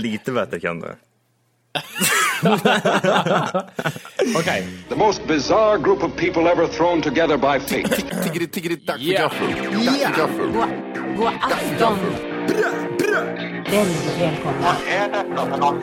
Lite bättre kan det. Okej. The most bizarre group of people ever thrown together by fate. Tiggeri, tiggeri, dack för gaffel. Dack för gaffel. God afton! Väldigt välkomna. Oh no,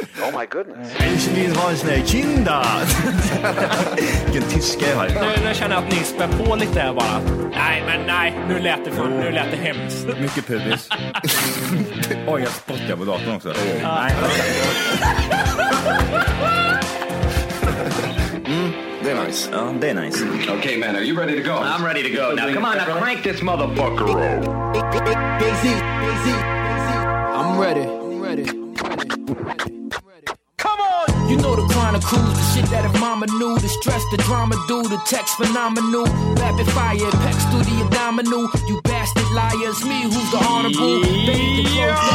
Ich vill ha en sån här kinda! Vilken tyska jag har. Nu, nu känner jag att ni spär på lite här bara. Nej, men nej. Nu lät det, för, nu lät det hemskt. Mycket pubis. Oj, jag spottar på datorn också. Det är nice. Ja, det är nice. Okay, man, are you ready to go? I'm ready to go now. Come on, now crank this motherfucker up. I'm ready. I'm ready. Come on! You know the chronicles, the shit that if mama knew, the stress, the drama do, the text phenomenal, rapid fire, pecs through the abdominal, you bastard liars, me who's the honorable, baby, the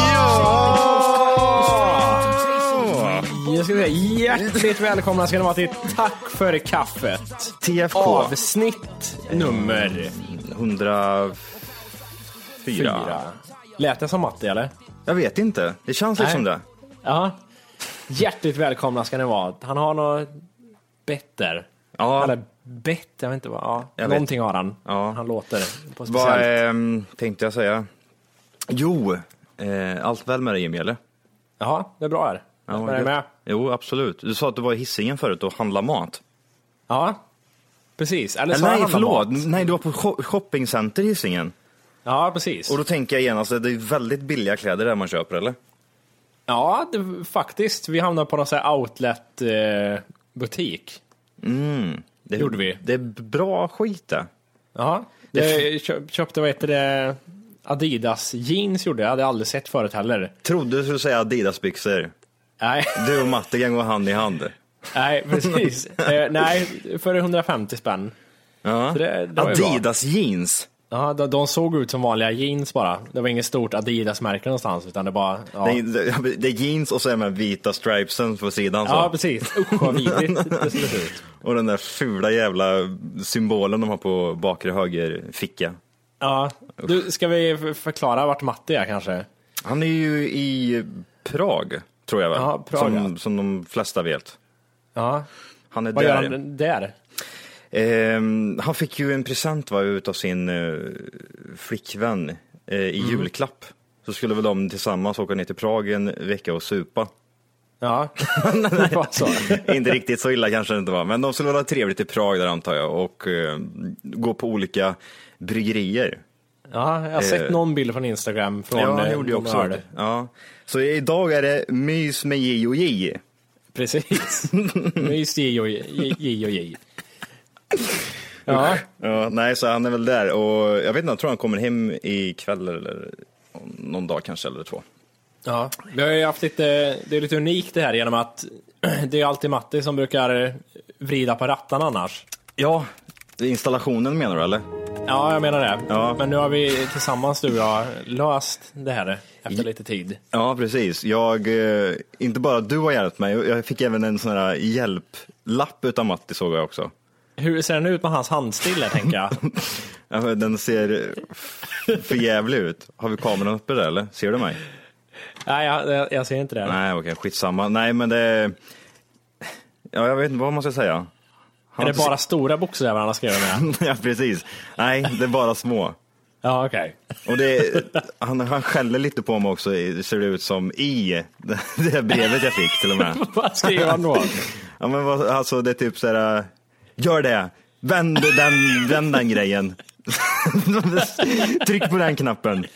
Jag ska säga hjärtligt välkomna ska ni vara till Tack för kaffet. TFK. Avsnitt nummer 104. fyra. Lät det som Matti eller? Jag vet inte. Det känns lite Nej. som det. Ja. Hjärtligt välkomna ska ni vara. Han har något better. Ja. Eller bett, jag vet inte vad. Ja. Jag vet. Någonting har han. Ja. Han låter på Vad speciellt. ehm, tänkte jag säga? Jo, eh, allt väl med dig Jimmy, eller? Jaha, det är bra här. Ja, är du gött. med? Jo, absolut. Du sa att du var i Hisingen förut och handlade mat. Ja, precis. Eller, så nej, förlåt. mat. Nej, du var på shop- shoppingcenter i Hisingen. Ja, precis. Och då tänker jag genast att det är väldigt billiga kläder där man köper, eller? Ja, det, faktiskt. Vi hamnade på någon sån här outlet-butik. Det, Gjorde vi. Det är bra skit det. Ja, köp, köpte, vad heter det, Adidas jeans gjorde jag. hade jag aldrig sett förut heller. Trodde du skulle säga Adidas-byxor. Nej, Du och Matte kan gå hand i hand. nej precis. eh, nej, för 150 spänn. Ja. Det- det ju bra. Adidas jeans. Ja, de, de såg ut som vanliga jeans bara. Det var inget stort Adidas-märke någonstans, utan det bara... Ja, Det, är, det är jeans och så är med vita stripesen på sidan. Så. ja precis. Usch vad vidrigt det skulle se ut. Och den där fula jävla symbolen de har på bakre höger ficka. Ja, du, ska vi förklara vart Matti är kanske? Han är ju i Prag, tror jag väl. Ja, Prag, som, ja. som de flesta vet. Ja, Han är vad gör där. han där? Ehm, han fick ju en present va, utav sin uh, flickvän eh, i Mm. julklapp. Så skulle väl de tillsammans åka ner till Prag en vecka och supa. Ja, så. inte riktigt så illa kanske det inte var, men de skulle ha trevligt i Prag där antar jag och eh, gå på olika bryggerier. Ja, jag har sett Eh, någon bild från Instagram från ja, eh, det gjorde jag också. öl. Ja. Så idag är det mys med J och J. Precis. Mys J och J. Ja, Ja, nej, så han är väl där och jag vet inte, jag tror han kommer hem ikväll eller någon dag kanske eller två. ja. Vi har ju haft lite, det är lite unikt det här genom att det är alltid Matti som brukar vrida på rattarna annars. Ja, installationen menar du eller? Ja, jag menar det. Ja. Men nu har vi tillsammans du och jag löst det här efter lite tid. Ja, precis. Jag, eh, inte bara du har hjälpt mig, jag fick även en sån här hjälplapp utav Matti såg jag också. Hur ser den ut med hans handstil tänker jag? Ja, Den ser för jävlig ut. Har vi kameran uppe där eller? Ser du mig? Nej, jag, jag, ser inte det. Nej, okej, skitsamma. Nej, men det... Ja, jag vet inte vad man ska säga. Är det bara stora bokstäver han har skrivit med? ja, precis. Nej, det är bara små. Ja, okej. Och det, han, han skäller lite på mig också, ser det ut som, i det, här brevet jag fick till och med. Vad skriver han då? Ja, men alltså det är typ så här, gör det, vänd den, vänd den grejen. Tryck på den knappen.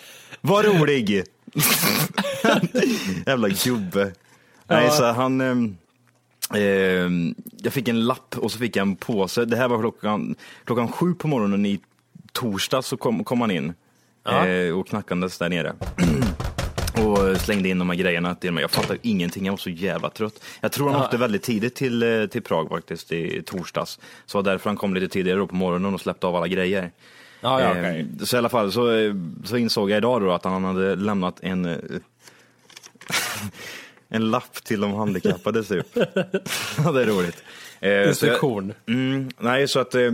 Var rolig. Jävla gubbe. Nej, så han, ehm, jag fick en lapp och så fick jag en påse. Det här var klockan, klockan sju på morgonen i torsdag så kom, kom han in eh, och knackandes där nere. Och slängde in de här grejerna till mig. Jag fattar ingenting, jag var så jävla trött. Jag tror han åkte väldigt tidigt till, eh, till Prag faktiskt, i torsdags. Så var därför han kom lite tidigare på morgonen och släppte av alla grejer. Ja, ja, Eh, okej. Så i alla fall så, eh, så insåg jag idag då att han hade lämnat en eh, en lapp till de handikappade typ. ja, det är roligt. Eh, Instruktion. Mm, nej, så att eh,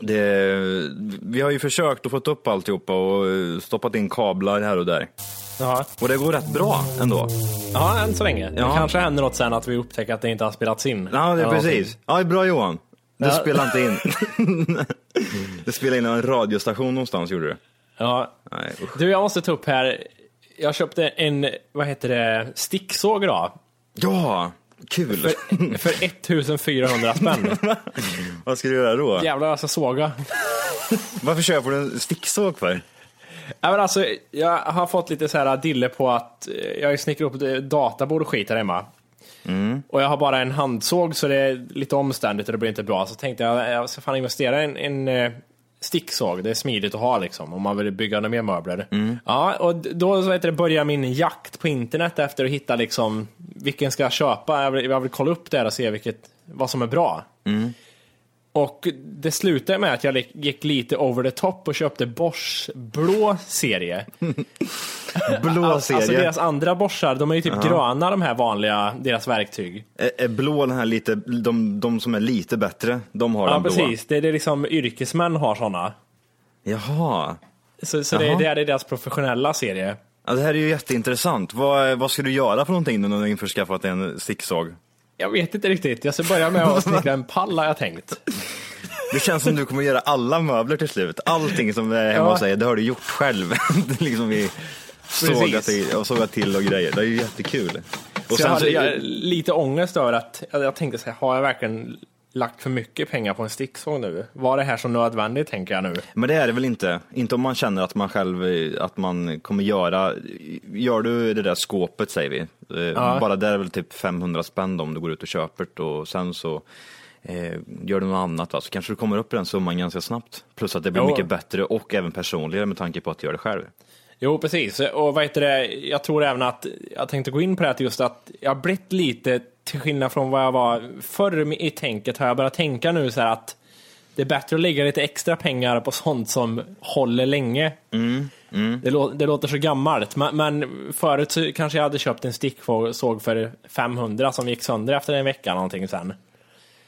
det, vi har ju försökt att få upp alltihopa och eh, stoppat in kablar här och där. Ja. Och det går rätt bra ändå. ja, än så länge. Det Ja. kanske händer något sen att vi upptäcker att det inte har spelats in. Ja, det är precis. Ja, bra Johan. Du Ja. spelar inte in. du spelade in en radiostation någonstans gjorde du. Ja. Nej, usch. Du, jag måste ta upp här. Jag köpte en, vad heter det, sticksåg idag. Ja, kul. För, för 1400 spänn. Vad ska du göra då? Jävlar jag ska såga. Varför köper du en sticksåg för? Ja, men alltså, jag har fått lite så här dille på att eh, jag snickrat upp databord och skit här hemma. Och jag har bara en handsåg så det är lite omständigt och det blir inte bra. Så tänkte jag, jag ska fan investera i en, en eh, sticksåg. Det är smidigt att ha liksom om man vill bygga några mer möbler. Ja, och då så heter det, börjar min jakt på internet efter att hitta liksom vilken ska jag köpa. Jag vill, jag vill kolla upp det här och se vilket, vad som är bra. Och det slutade med att jag gick lite over the top och köpte Bosch blå serie. Blå Alltså, alltså serie. deras andra Boschar, de är ju typ gröna de här vanliga, deras verktyg. Är, är blå den här lite, de, de som är lite bättre, de har Ja den blå? precis, det är det liksom yrkesmän har sådana. Jaha. Så, så det, Jaha. det är deras professionella serie. Ja, det här är ju jätteintressant. Vad, vad ska du göra för någonting nu när du införskaffat en sticksåg? Jag vet inte riktigt, jag ska börja med att snickra en pall har jag tänkt. Det känns som du kommer göra alla möbler till slut. Allting som är hemma hos dig, det har du gjort själv. liksom vi sågat till, och sågat till och grejer. Det är ju jättekul. Och Så jag hade jag, lite ångest över att, jag, jag tänkte så här, har jag verkligen lagt för mycket pengar på en sticksåg nu? Var det här så nödvändigt tänker jag nu? Men det är det väl inte? Inte om man känner att man själv, att man kommer göra, gör du det där skåpet säger vi, eh, Ja. bara där är väl typ 500 spänn om du går ut och köper det och sen så eh, gör du något annat va? så kanske du kommer upp i den summan ganska snabbt. Plus att det blir Jo. mycket bättre och även personligare med tanke på att du gör det själv. Jo, precis. Och vad heter det, jag tror även att, jag tänkte gå in på det här just att jag har blivit lite, till skillnad från vad jag var förr i tänket, har jag börjat tänka nu så här att det är bättre att lägga lite extra pengar på sånt som håller länge. Det, lå- det låter så gammalt, men, men förut så kanske jag hade köpt en sticksåg för 500 som gick sönder efter en vecka någonting sen.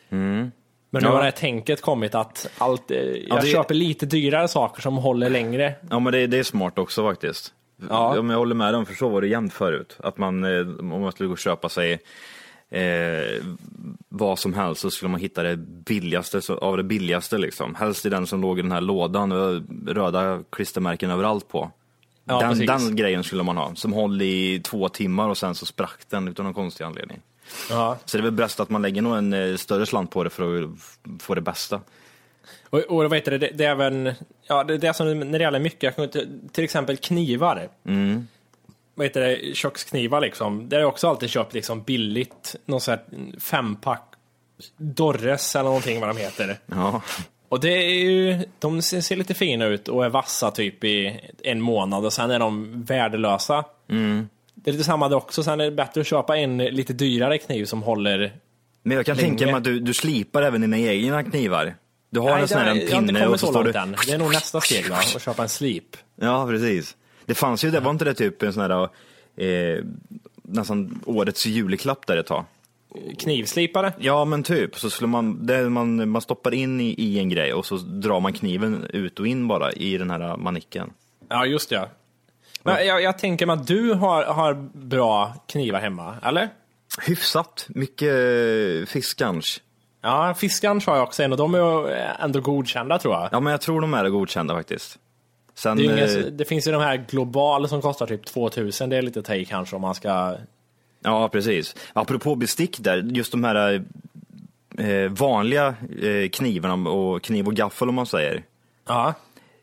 Men nu Ja. har det här tänket kommit att allt, jag det- köper lite dyrare saker som håller längre. Ja men det, det är smart också faktiskt. Ja. Om jag håller med dem, för så var det jämnt förut. Att man, eh, om man skulle gå och köpa sig eh, vad som helst så skulle man hitta det billigaste av det billigaste liksom. Helst i den som låg i den här lådan, med röda klistermärken överallt på. Ja, den, den grejen skulle man ha, som håller i två timmar och sen så sprack den utan någon konstig anledning. Ja. Så det är väl bäst att man lägger nog en eh, större slant på det för att få det bästa. Och, och vad heter det, det, det är även, ja det, det är som när det gäller mycket, till exempel knivar. Vad heter det, köksknivar liksom. Där har jag också alltid köpt liksom billigt, någon sån här fempack Dorres eller någonting vad de heter. Ja, Och det är ju, de ser, lite fina ut och är vassa typ i en månad och sen är de värdelösa. Det är lite samma det också, sen är det bättre att köpa en lite dyrare kniv som håller men jag kan Länge. tänka mig att du, du slipar även dina egna knivar. Du har Nej, en sån här en pinne och så står du... Det är nog nästa steg va? Att köpa en slip. Ja, precis. Det fanns ju, det var inte det typ en sån här, eh, nästan årets julklapp där ett tag? Knivslipare? Ja, men typ. Så skulle man, det man, man stoppar in i, i en grej och så drar man kniven ut och in bara i den här manicken. Ja, just det. Men jag, jag tänker mig att du har, har bra knivar hemma, eller? Hyfsat. Mycket fiskans. Ja, Fiskarns har jag också en och de är ändå godkända tror jag. Ja, men jag tror de är godkända faktiskt. Sen, Det, ju eh, inga, det finns ju de här global som kostar typ 2000, det är lite take kanske om man ska... Ja, precis. Apropå bestick där, just de här eh, vanliga eh, knivarna och kniv och gaffel om man säger. Ja.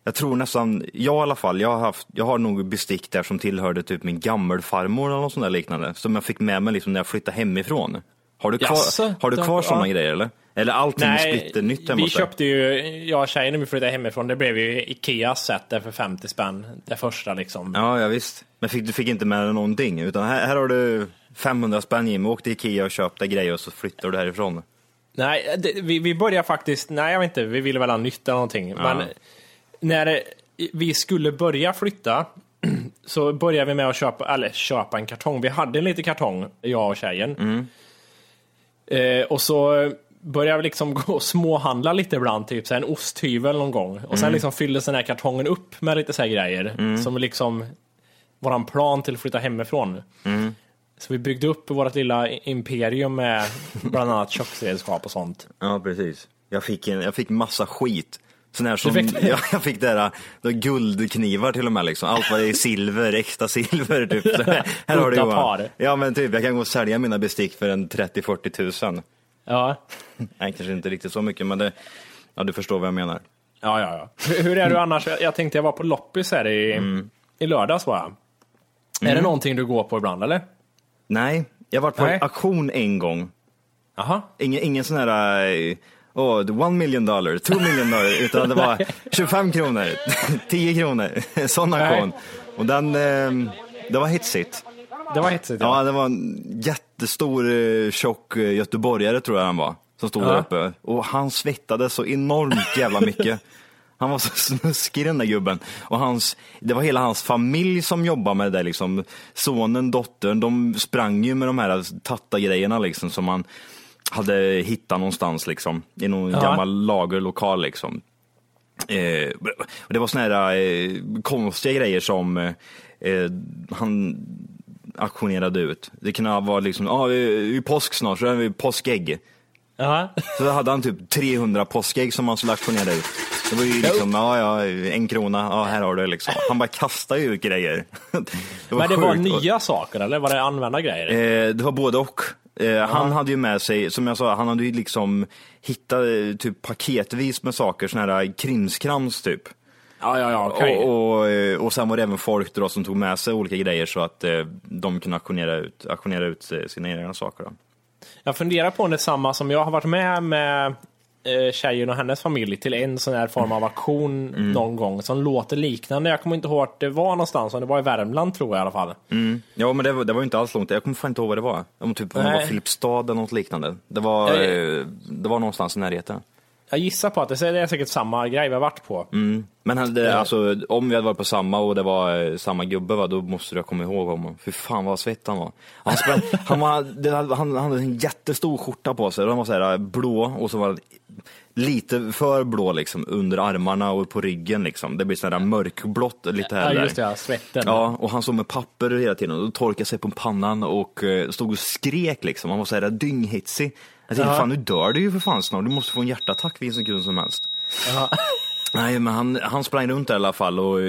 Jag tror nästan, jag i alla fall, jag har, haft, jag har nog bestick där som tillhörde typ min gammelfarmor eller något sånt där liknande. Som jag fick med mig liksom när jag flyttade hemifrån. Har du kvar, Jaså? har du kvar Ja. sådana grejer eller? Eller allting Nej, splitter nytt hemma vi köpte ju, jag och tjejen när vi flyttade hemifrån, det blev ju Ikeas set där för 50 spänn. Det första liksom. Ja, ja visst. Men fick, du fick inte med dig någonting, utan här, här har du 500 spänn Jimmy, åk till Ikea och köp dig grejer och så flyttar du härifrån. Nej, det, vi, vi började faktiskt, nej jag vet inte, vi ville väl ha nytt eller någonting. Men när vi skulle börja flytta så började vi med att köpa, eller köpa en kartong. Vi hade en liten kartong, jag och tjejen. Eh, och så började liksom gå och småhandla lite ibland, typ så här en osthyvel någon gång. Och sen liksom fylldes den här kartongen upp med lite så här grejer. Som liksom våran plan till att flytta hemifrån. Så vi byggde upp vårt lilla imperium med bland annat köksredskap och sånt. Ja, precis. Jag fick, en, jag fick massa skit. Sån här som, fick jag, jag fick det där, var guldknivar till och med liksom. Allt var i silver, äkta silver typ. Så här, här har du Johan. Ja men typ, jag kan gå och sälja mina bestick för en 30-40 tusen. Ja, Nej, kanske inte riktigt så mycket men det, ja du förstår vad jag menar. ja, ja. ja. Hur, hur är du annars? Jag, tänkte jag var på loppis här i, i lördags bara. Är det någonting du går på ibland eller? Nej, jag har varit på Nej. en auktion en gång. Jaha. Ingen, ingen sån här, oh, one million dollar, two million dollar, utan det var 25 kronor, 10 kronor, sån auktion. Och den, eh, det var hitsigt. Det var hetsigt Ja, ja. det var en jättestor, eh, tjock eh, göteborgare tror jag han var, som stod Ja. där uppe. Och han svettade så enormt jävla mycket. Han var så snuskig den där gubben. Och hans, det var hela hans familj som jobbade med det där liksom. Sonen, dottern, de sprang ju med de här tatta-grejerna liksom som man hade hittat någonstans liksom. I någon Ja. gammal lagerlokal liksom. Eh, och det var såna här eh, konstiga grejer som eh, han auktionerade ut. Det kunde vara liksom, ja ah, vi är påsk snart så är vi påskägg. Jaha. Så hade han typ 300 påskägg som han skulle auktionera ut. Det var ju liksom, ja ja, en krona, ja här har du liksom. Han bara kastade ju ut grejer. Det Men det var sjukt. nya saker eller var det använda grejer? Eh, det var både och. Eh, han hade ju med sig, som jag sa, han hade ju liksom hittat eh, typ paketvis med saker, sån här krimskrams typ. Ja, ja, ja, okej. Och, och, eh, och sen var det även folk då som tog med sig olika grejer så att eh, de kunde auktionera ut, auktionera ut eh, sina egna saker. Då. Jag funderar på om det är samma som jag har varit med med eh, tjejen och hennes familj till en sån här form av auktion Mm. någon gång som låter liknande. Jag kommer inte ihåg vart det var någonstans, om det var i Värmland tror jag i alla fall. Ja men det var, det var ju inte alls långt, jag kommer fan inte ihåg vad det var. Om typ om det var Nej. Filipstad eller något liknande. Det var, eh, det var någonstans i närheten. Jag gissar på att det det är säkert samma grej vi har varit på. Men han- det, alltså, om vi hade varit på samma och det var eh, samma gubbe va, då måste jag komma ihåg honom. Fy fan vad svett han var. Han, sprang, han, var det, han, han hade en jättestor skjorta på sig, den var så här eh, blå och så var det lite för blå liksom under armarna och på ryggen liksom. Det blir sådär mörkblått lite här Ja, just det, ja, svetten. Ja, och han stod med papper hela tiden och torkade sig på pannan och eh, stod och skrek liksom. Han var såhär dynghitsig. Jag tänkte, Ja. fan nu dör du ju för fan snart, du måste få en hjärtattack vilken sekund som helst. Ja. Nej, men han, han sprang runt där i alla fall och,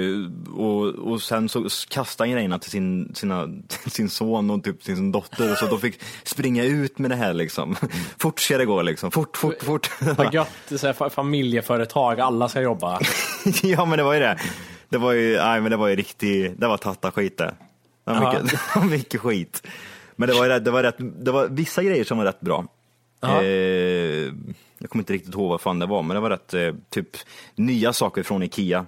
och, och sen så kastade han grejerna till sin, sina, till sin son och typ till sin dotter så de fick springa ut med det här liksom. Fort ska det gå liksom, fort, fort, fort. Vad gött, så här, fa- familjeföretag, alla ska jobba. ja men det var ju det. Det var ju, nej men det var ju riktigt, det var tatta skit det. Det var mycket, det var mycket skit. Men det var, ju det var rätt, det var vissa grejer som var rätt bra. Eh, jag kommer inte riktigt ihåg vad fan det var, men det var rätt eh, typ nya saker från Ikea.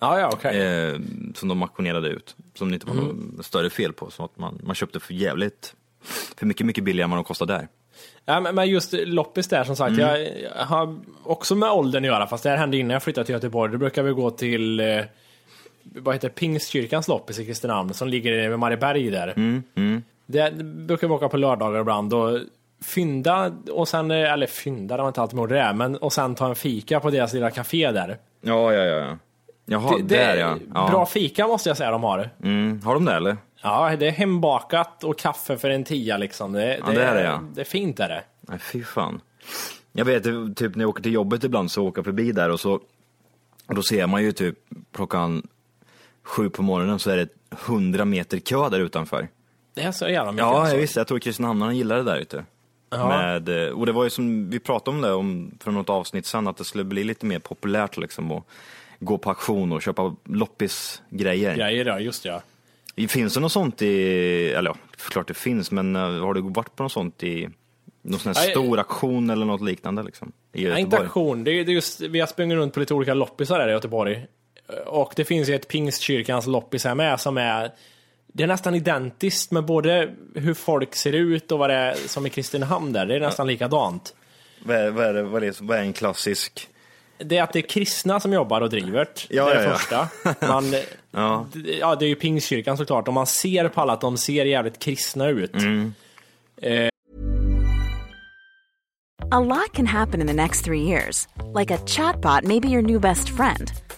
Ja, ja, okej. eh, som de auktionerade ut. Som det inte var Mm. något större fel på. Så att man, man köpte för jävligt, för mycket, mycket billigare än vad de kostade där. Ja, men just loppis där som sagt, jag, jag har också med åldern att göra, fast det här hände innan jag flyttade till Göteborg. Då brukar vi gå till, eh, vad heter Pingstkyrkans loppis i Kristinehamn, som ligger vid Marieberg där. Det brukar vi åka på lördagar ibland och fynda, och sen, eller fynda, det var inte alltid med det men och sen ta en fika på deras lilla café där. Ja, ja, ja. ja. Jaha, Det, det där är ja. ja. Bra fika måste jag säga de har. Mm. Har de det eller? Ja, det är hembakat och kaffe för en tia liksom. Det, Ja, det är det, ja. det är fint är det. Nej, fy fan. Jag vet, det- typ när jag åker till jobbet ibland så åker jag förbi där och så och då ser man ju typ klockan sju på morgonen så är det hundra meter kö där utanför. Det är så jävla mycket. Ja, alltså. jag visste. Jag tror Kristinehamnarna gillar det där ute. Ja. Med, eh, och det var ju som vi pratade om det om, för något avsnitt sen, att det skulle bli lite mer populärt liksom att gå på auktion och köpa loppisgrejer. Grejer ja, just ja. Finns det något sånt i, eller ja, klart det finns, men eh, har du varit på något sånt i någon sån här Nej. stor auktion eller något liknande liksom? I Ja, inte Göteborg? auktion. Det är, det är just, vi har sprungit runt på lite olika loppisar här i Göteborg. Och det finns ju ett Pingstkyrkans loppis här med som är det är nästan identiskt med både hur folk ser ut och vad det är som i Kristinehamn där. Det är nästan likadant. Vad är, vad, är det, vad, är det, vad är en klassisk? Det är att det är kristna som jobbar och driver. Ja, det är det ja. första. Man, Ja. ja, det är ju Pingstkyrkan såklart. Och man ser på alla att de ser jävligt kristna ut. Mm. A lot can happen in the next three years. Like a chatbot may be your new best friend.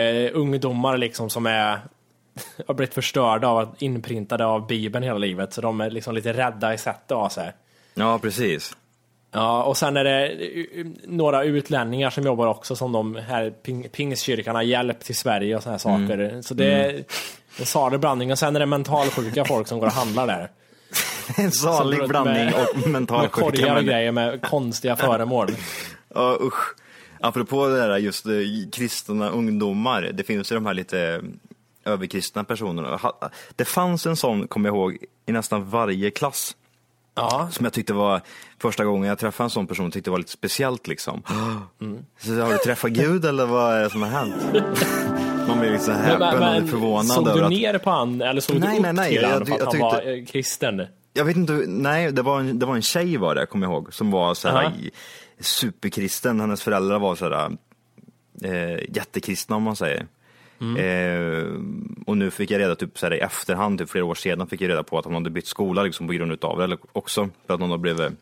eh, ungdomar liksom som är har blivit förstörda av att inprintade av Bibeln hela livet. Så de är liksom lite rädda i sättet av sig. Ja, precis. Ja, och sen är det eh, några utlänningar som jobbar också som de här ping, pingstkyrkan har hjälp till Sverige och såna här saker. Så det är en salig blandning. Och sen är det mentalsjuka folk som går och handlar där. En salig blandning med- och Med mental korgar och grejer med konstiga föremål. Ja, usch. Apropå det där just eh, kristna ungdomar, det finns ju de här lite eh, överkristna personerna. Det fanns en sån, kommer jag ihåg, i nästan varje klass. Ja, Som jag tyckte var, första gången jag träffade en sån person, tyckte det var lite speciellt liksom. Så har du träffat Gud eller vad är det som har hänt? Man blir liksom häpen och förvånad såg du att... ner på han eller såg Nej, du upp nej, nej, till jag- han för att jag han var eh, kristen? Jag vet inte, nej det var en, det var en tjej var det, kommer jag ihåg, som var så här Ja. i- superkristen. Hennes föräldrar var så här eh, jättekristna om man säger. Eh, och nu fick jag reda typ så här i efterhand, typ flera år sedan, fick jag reda på att hon hade bytt skola liksom på grund utav det, eller också för att hon hade blivit,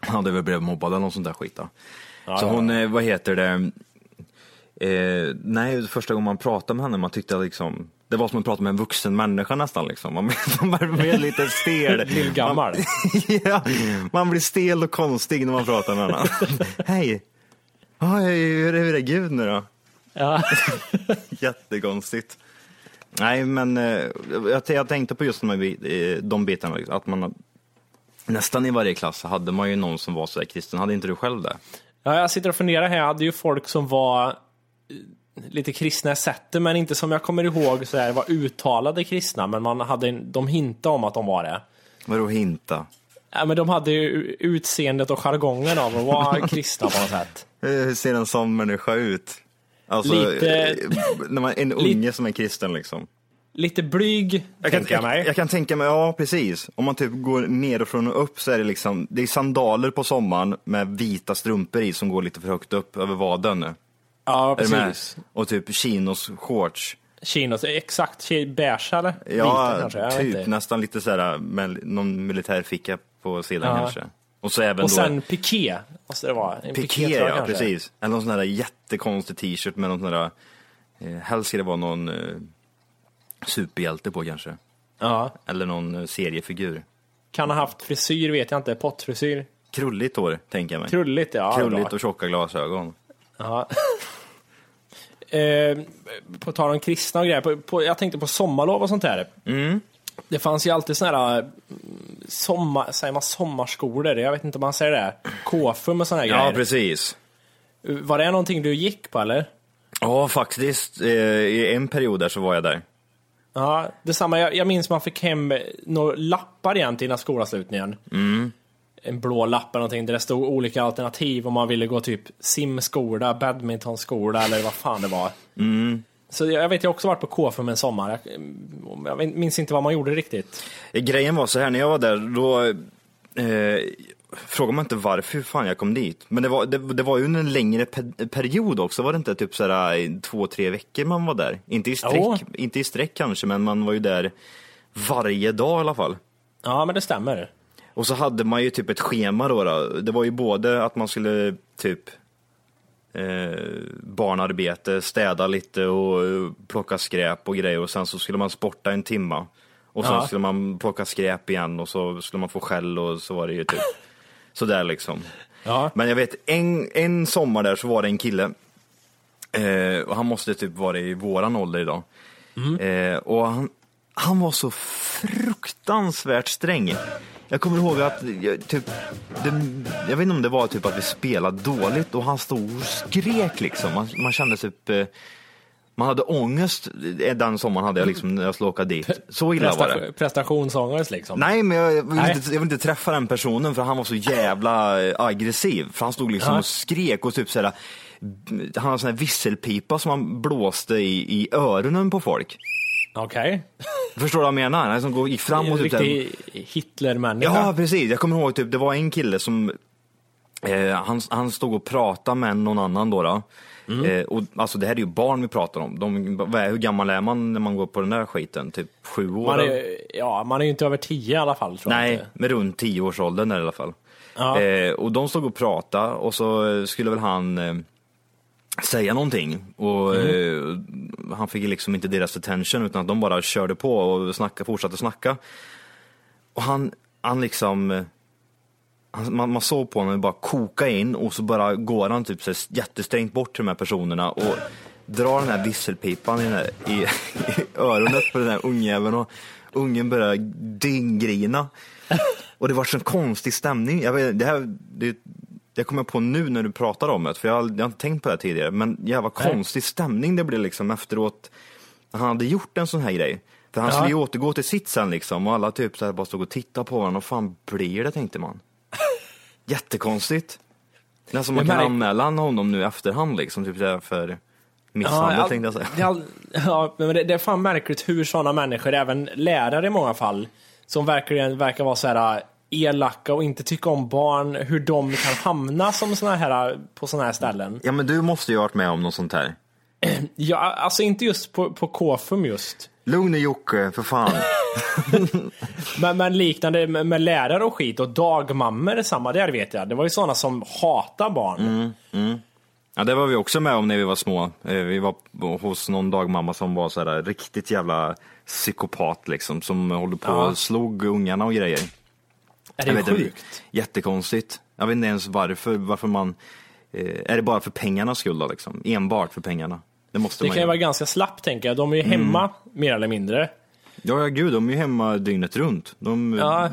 hade väl blivit mobbad eller något sånt där skit. Då. så ja, hon, eh, vad heter det, Eh, nej, första gången man pratade med henne, man tyckte liksom, det var som att prata med en vuxen människa nästan. Liksom. Man, man blev lite stel. Lillgammal. Man, ja, man blir stel och konstig när man pratar med henne. Hej! Ah, hur är det Gud nu då? Ja. Jättekonstigt. Nej, men eh, jag, tänkte på just de, eh, de bitarna, liksom, att man nästan i varje klass hade man ju någon som var så kristen. Hade inte du själv det? Ja, jag sitter och funderar här. Jag hade ju folk som var lite kristna sättet, men inte som jag kommer ihåg så här, var uttalade kristna, men man hade, de hintade om att de var det. Vadå hinta? Ja, men de hade ju utseendet och jargongen av att vara kristna på något sätt. Hur ser en sån människa ut? Alltså, Lite- eh, när man, en unge som är kristen liksom. Lite blyg, Jag kan, jag mig. jag, jag kan tänka mig, ja precis. Om man typ går nerifrån och upp så är det liksom, det är sandaler på sommaren med vita strumpor i som går lite för högt upp över vaden. Ja, Är du med? precis. Och typ chinos shorts. Chinos, exakt. Beige eller? Ja, Vita kanske? Typ inte. nästan lite så här med någon militärficka på sidan Ja. kanske. Och så även Och då sen piké, måste det vara. En piké, ja kanske. precis. Eller någon sån här jättekonstig t-shirt med någon sån där, eh, helst ska det vara någon eh, superhjälte på kanske. Ja. Eller någon eh, seriefigur. Kan ha haft frisyr, vet jag inte. Pottfrisyr. Krulligt hår, tänker jag mig. Krulligt, ja. Krulligt bra. och tjocka glasögon. Ja. Eh, på tal om kristna och grejer, på, på, jag tänkte på sommarlov och sånt där. Mm. Det fanns ju alltid såna här mm, sommar, säger man sommarskolor? Jag vet inte om man säger det. KFUM och såna här Ja, grejer. precis. Var det någonting du gick på eller? Ja, faktiskt. Eh, I en period där så var jag där. Ja, detsamma. Jag, jag minns man fick hem några lappar till innan skolavslutningen. Mm. En blå lapp eller någonting där det stod olika alternativ om man ville gå typ simskola, badmintonskola eller vad fan det var. Mm. Så jag vet, jag har också varit på KFUM en sommar. Jag, jag minns inte vad man gjorde riktigt. Eh, Grejen var så här, när jag var där, då eh, frågar man inte varför fan jag kom dit. Men det var, det, det var ju under en längre pe- period också, var det inte typ sådär i två, tre veckor man var där? Inte i sträck, Jo. inte i sträck kanske, men man var ju där varje dag i alla fall. Ja, men det stämmer. Och så hade man ju typ ett schema då. då. Det var ju både att man skulle typ eh, barnarbete, städa lite och eh, plocka skräp och grejer och sen så skulle man sporta en timma. Och sen Ja. skulle man plocka skräp igen och så skulle man få skäll och så var det ju typ sådär liksom. Ja. Men jag vet en, en sommar där så var det en kille eh, och han måste typ vara i våran ålder idag. Eh, och han, han var så fruktansvärt sträng. Jag kommer ihåg att jag, typ, det, jag vet inte om det var typ att vi spelade dåligt och han stod och skrek liksom. Man, man kände typ, eh, man hade ångest eh, den sommaren hade jag liksom när jag skulle åka dit. Så illa var det. Prestation, prestationsångest liksom. Nej, men jag, jag, vill Nej. inte, jag vill inte träffa den personen för han var så jävla eh, aggressiv. För han stod liksom Ja. och skrek och typ såhär, han hade sån här visselpipa som han blåste i, i öronen på folk. Okej. Förstår du vad jag menar? Han som gick fram och En typ såhär- riktig Hitler-människa. Ja, precis. Jag kommer ihåg typ, det var en kille som, eh, han, han stod och pratade med någon annan då. då. Mm. Eh, och, alltså det här är ju barn vi pratar om. De, vad är, hur gammal är man när man går på den där skiten? Typ sju år? Man är, ja, man är ju inte över tio i alla fall. Tror jag Nej, inte. med runt tioårsåldern är det i alla fall. Ja. Eh, och de stod och pratade och så eh, skulle väl han eh, säga någonting. Och eh, han fick liksom inte deras attention utan att de bara körde på och snacka, fortsatte snacka. Och han, han liksom, eh, han, man, man såg på honom bara koka in och så bara går han typ så här jättesträngt bort till de här personerna och drar den här visselpipan i, den här, i, i öronet på den här ungjäveln och ungen börjar dyngrina. Och det var så konstig stämning. Jag, vet, det här, det, det kommer jag på nu när du pratar om det, för jag, har- jag har inte tänkt på det tidigare. Men jävla konstig stämning det blev liksom efteråt. när Han hade gjort en sån här grej. För han Ja. skulle ju återgå till sitt sen liksom och alla typ så här bara stod och tittade på varandra. Vad fan blir det tänkte man. Jättekonstigt. Som man kan anmäla honom nu i efterhand liksom, typ för misshandel all- tänkte jag säga. All, ja, men det, det är fan märkligt hur sådana människor, även lärare i många fall, som verkligen verkar vara så här elaka och inte tycka om barn, hur de kan hamna som såna här, på sådana här ställen. Ja men du måste ju ha varit med om något sånt här. Ja, alltså inte just på, på KFUM just. Lugn nu Jocke, för fan. Men, men liknande med, med lärare och skit och dagmammor samma där vet jag. Det var ju sådana som hatar barn. Ja, det var vi också med om när vi var små. Eh, Vi var hos någon dagmamma som var så här riktigt jävla psykopat liksom, som håller på Ja. och slog ungarna och grejer. Är det vet inte, sjukt? Jättekonstigt. Jag vet inte ens varför, varför man, eh, är det bara för pengarnas skull då liksom? Enbart för pengarna? Det måste Det man kan ju vara ganska slappt tänker jag. De är ju hemma mer eller mindre. Ja, ja gud, de är ju hemma dygnet runt. De, ja.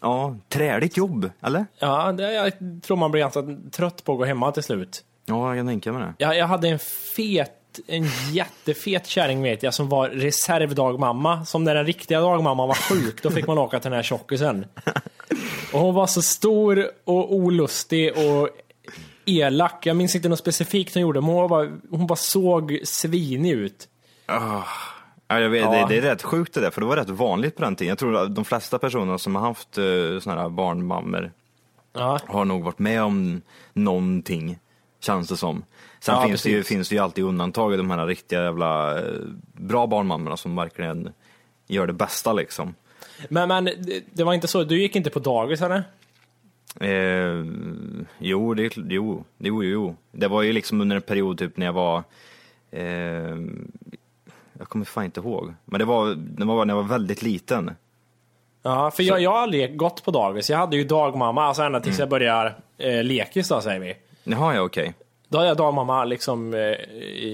Ja, träligt jobb, eller? ja det, jag tror man blir ganska trött på att gå hemma till slut. Ja, jag kan tänka mig det. Jag, jag hade en fet, en jättefet kärring vet jag som var reservdagmamma. Som när den riktiga dagmamman var sjuk, då fick man åka till den här tjockisen. Och hon var så stor och olustig och elak. Jag minns inte något specifikt hon gjorde, men hon bara, hon bara såg svinig ut. Ja, jag vet, Ja. Det, det är rätt sjukt det där, för det var rätt vanligt på den tiden. Jag tror att de flesta personer som har haft uh, såna här barnmammor Ja. har nog varit med om någonting, känns det som. Sen Ja, finns, det ju, finns det ju alltid undantag, de här riktiga jävla eh, bra barnmammorna som verkligen gör det bästa liksom. Men, men det, var inte så, du gick inte på dagis eller? Eh, jo, det, jo, jo, jo. Det var ju liksom under en period typ när jag var, eh, jag kommer fan inte ihåg, men det var, det var när jag var väldigt liten. Ja, för jag, jag har aldrig gått på dagis. Jag hade ju dagmamma, alltså ända tills jag börjar eh, lekis då säger vi. Jaha, ja okej. Då hade jag dagmamma liksom eh,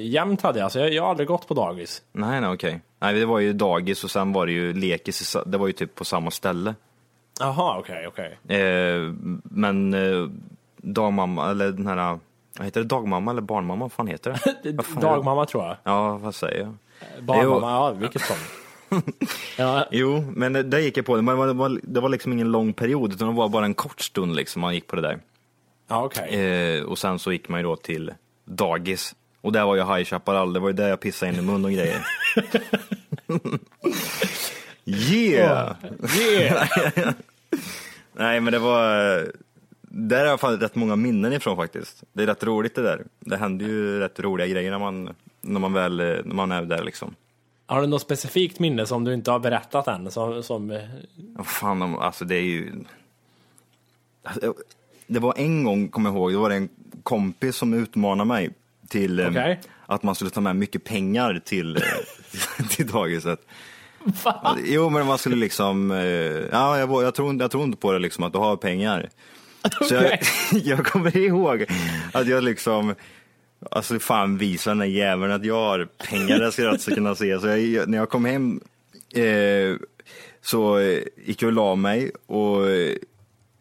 jämt hade jag, så jag, jag har aldrig gått på dagis. Nej, nej okej. Nej, det var ju dagis och sen var det ju lekis, det var ju typ på samma ställe. Jaha, okej, okej. Eh, men eh, dagmamma, eller den här, vad heter det, dagmamma eller barnmamma, vad fan heter det? Fan det? Dagmamma tror jag. Ja, vad säger jag? Barnmamma, ja vilket som. ja, Jo, men det- där gick jag på det, men det var, det var liksom ingen lång period, utan det var bara en kort stund liksom man gick på det där. Ja okej. Eh, och sen så gick man ju då till dagis. Och där var ju High Chaparral, det var ju där jag pissade in i mun och grejer. yeah! Yeah! Nej men det var, där har jag fan rätt många minnen ifrån faktiskt. Det är rätt roligt det där. Det händer ju rätt roliga grejer när man, när man väl, när man är där liksom. Har du något specifikt minne som du inte har berättat än? Som, som, Vad fan, alltså det är ju... Det var en gång, kommer jag ihåg, det var det en kompis som utmanade mig till eh, Okej. att man skulle ta med mycket pengar till, eh, till dagiset. Jo, men man skulle liksom, eh, ja, jag, jag, tror, jag tror inte på det liksom, att du har pengar. Så jag, jag kommer ihåg att jag liksom, alltså fan visa den där jäveln att jag har pengar, det ska alltså kunna se. Så jag, när jag kom hem eh, så gick jag och la mig och,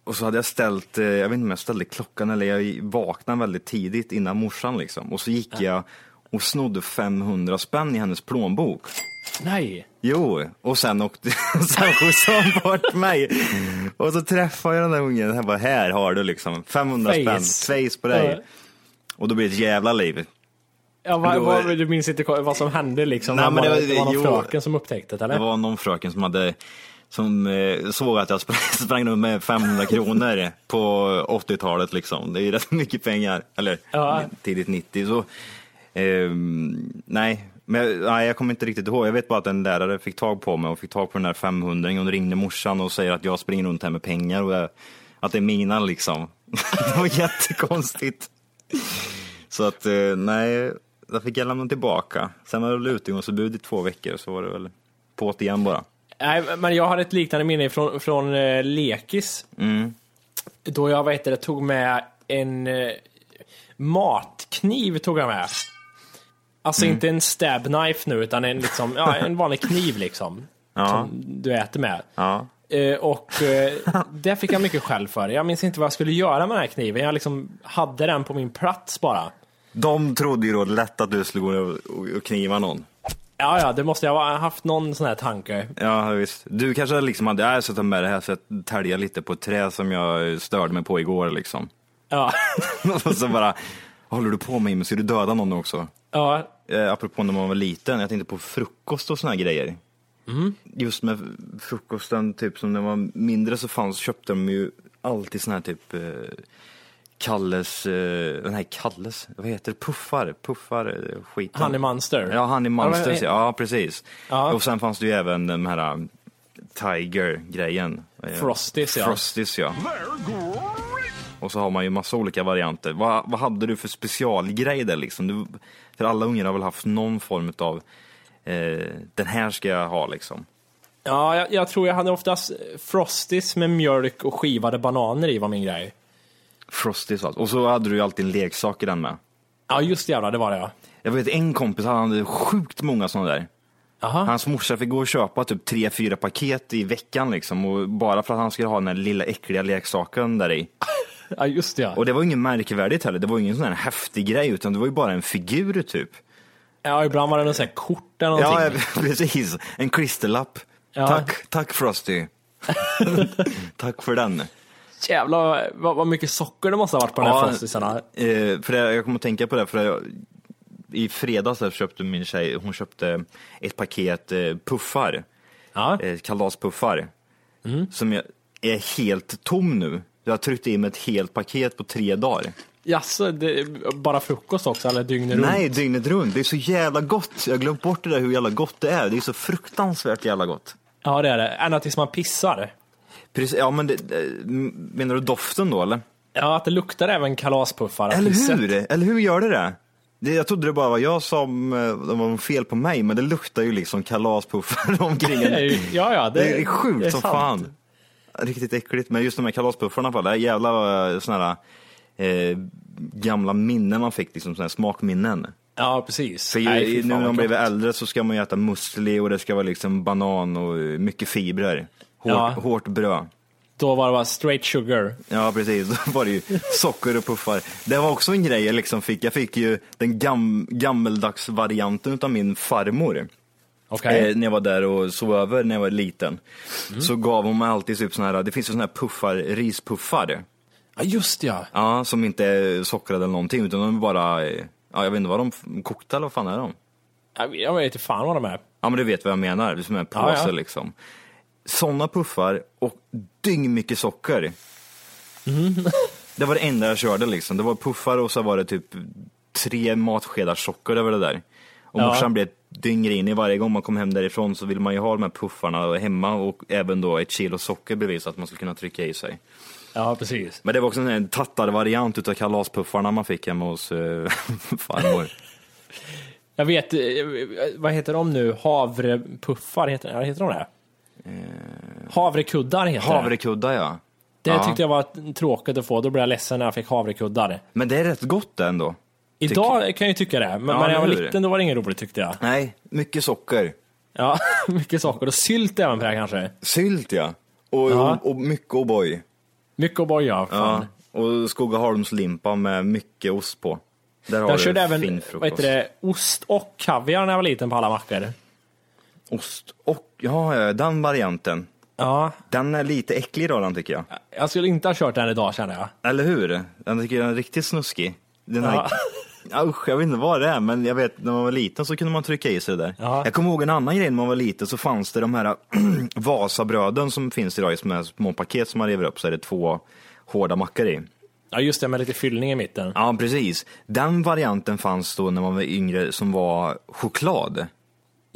och så hade jag ställt, eh, jag vet inte om jag ställde klockan eller jag vaknade väldigt tidigt innan morsan liksom. Och så gick jag och snodde 500 spänn i hennes plånbok. nej. Jo, och sen åkte sen skjutsade hon bort mig. Och så träffade jag den där ungen, jag bara, här har du liksom 500 Face. spänn, face på dig. Ja. Och då blir det ett jävla liv. Ja, vad, vad, du minns inte vad som hände liksom? Nej, men det, var- det var någon jo. fröken som upptäckte det eller? Det var någon fröken som hade som eh, såg att jag sprang, runt med 500 kronor på 80-talet liksom. Det är ju rätt mycket pengar. Eller Ja. tidigt 90. Så, ehm, nej, men, nej, jag kommer inte riktigt ihåg. Jag vet bara att en lärare fick tag på mig och fick tag på den där 500 och ringde morsan och säger att jag springer runt här med pengar och att det är mina liksom. det var jättekonstigt. Så att eh, nej, jag fick jag lämna tillbaka. Sen var det väl utegångsförbud i två veckor så var det väl på't igen bara. Nej, men jag har ett liknande minne från, från eh, lekis. Mm. Då jag, vad heter det, tog med en eh, matkniv tog jag med. Alltså Mm. inte en stab knife nu, utan en, liksom, ja, en vanlig kniv liksom. Ja. Som du äter med. Ja. Eh, och eh, det fick jag mycket skäll för. Jag minns inte vad jag skulle göra med den här kniven. Jag liksom hade den på min plats bara. De trodde ju då lätt att du skulle gå och kniva någon. Ja, ja, det måste jag ha haft någon sån här tanke. Ja, visst. Du kanske liksom hade, jag ska ta med det här så att tälja lite på ett träd som jag störde mig på igår liksom. Ja, och så bara, håller du på med Jimmy? Ska du döda någon också? ja, Eh, apropå när man var liten, jag tänkte på frukost och såna här grejer. Just med frukosten, typ som när man var mindre så fanns, köpte de ju alltid såna här typ eh, Kalles, eh, nej Kalles, vad heter det, puffar, puffar, eh, skiten. Honey Monster. Ja, Honey Monsters, Ja, men- ja precis. Ja. Och sen fanns det ju även den här um, Tiger-grejen. Eh, Frosties, ja. Frosties, ja. Och så har man ju massa olika varianter. Vad, vad hade du för specialgrej där liksom? Du, för alla ungar har väl haft någon form av eh, den här ska jag ha liksom. Ja, jag, jag tror jag hade oftast Frosties med mjölk och skivade bananer i var min grej. Frosties alltså. Och så hade du ju alltid en leksak i den med. Ja, just jävlar, det var det ja. Jag vet en kompis, han hade sjukt många sådana där. Aha. Hans morsa fick gå och köpa typ tre, fyra paket i veckan liksom. Och bara för att han skulle ha den där lilla äckliga leksaken där i. Ja, just det ja. Och det var ingen märkvärdigt heller. Det var ingen sån här häftig grej, utan det var ju bara en figur typ. Ja, ibland var det något sånt här kort eller någonting. ja, precis. En klisterlapp. Ja. Tack, tack Frosty. tack för den. Jävlar vad, vad mycket socker det måste ha varit på de här frostisarna. eh, för det, jag kommer att tänka på det, för jag, i fredags köpte min tjej, hon köpte ett paket eh, puffar. Ja. Eh, kalaspuffar. Mm. Som är helt tom nu. Jag har tryckt in ett helt paket på tre dagar. Jaså, bara frukost också eller dygnet runt? Nej, dygnet runt. Det är så jävla gott. Jag har glömt bort det där hur jävla gott det är. Det är så fruktansvärt jävla gott. Ja, det är det. Ända tills man pissar. Precis, ja men det, menar du doften då eller? Ja, att det luktar även kalaspuffar. Eller hur? Eller hur gör det det? Jag trodde det bara var jag som, eh, det var fel på mig, men det luktar ju liksom kalaspuffar omkring en. Ja, ja, det, Det är sjukt det är som sant. fan. Riktigt äckligt, men just de här kalaspuffarna, det är jävla eh, såna här eh, gamla minnen man fick, liksom såna här smakminnen. Ja, precis. För Nej, nu när man blir äldre så ska man ju äta musli och det ska vara liksom banan och mycket fibrer. Hårt, Ja. hårt bröd. Då var det bara straight sugar. Ja precis, då var det ju socker och puffar. Det var också en grej jag liksom fick. Jag fick ju den gam, gammeldags varianten av min farmor. Mm. Eh, när jag var där och sov över när jag var liten. Så gav hon mig alltid typ såna här, det finns ju såna här puffar, rispuffar. Ja, just ja. Ja, som inte är sockrade eller någonting utan de är bara, ja jag vet inte vad de, kokta eller vad fan är de? Jag- vet inte fan vad de är. Ja men du vet vad jag menar, det är som en Ja, påse ja. liksom. Sådana puffar och dyng mycket socker. Mm. Det var det enda jag körde liksom. Det var puffar och så var det typ tre matskedar socker över det där. Och Ja. morsan blev dyngrinig varje gång man kom hem därifrån så vill man ju ha de här puffarna hemma och även då ett kilo socker bredvid så att man skulle kunna trycka i sig. Ja, precis. Men det var också en tattarvariant utav kalaspuffarna man fick hemma hos eh, farmor. Jag vet, eh, vad heter de nu? Havrepuffar, heter, heter de det? Havrekuddar heter. Havrekuddar ja. Det Ja. tyckte jag var tråkigt att få, då blev jag ledsen när jag fick havrekuddar. Men det är rätt gott ändå. Idag kan jag ju tycka det, men Ja, när jag var liten då var det inget roligt tyckte jag. Nej, mycket socker. Ja, mycket socker och sylt även på det kanske. Sylt ja. Och, Ja. och, och mycket O'boy. Mycket O'boy ja, fan. Ja. Och Skogaholmslimpa med mycket ost på. Där har Jag körde fin även, frukost. vad heter det, ost och kaviar när jag var liten på alla mackor. Ost och, ja, den varianten. Ja, Den är lite äcklig den tycker jag. jag skulle inte ha kört den idag känner jag. Eller hur? Den tycker jag är riktigt snuskig. Den här, Ja. Usch, jag vet inte vad det är, men jag vet när man var liten så kunde man trycka i sig det där. Ja. Jag kommer ihåg en annan grej när man var liten så fanns det de här Vasabröden som finns idag i här små paket som man river upp så är det två hårda mackor i. Ja, just det, med lite fyllning i mitten. Ja, precis. Den varianten fanns då när man var yngre som var choklad.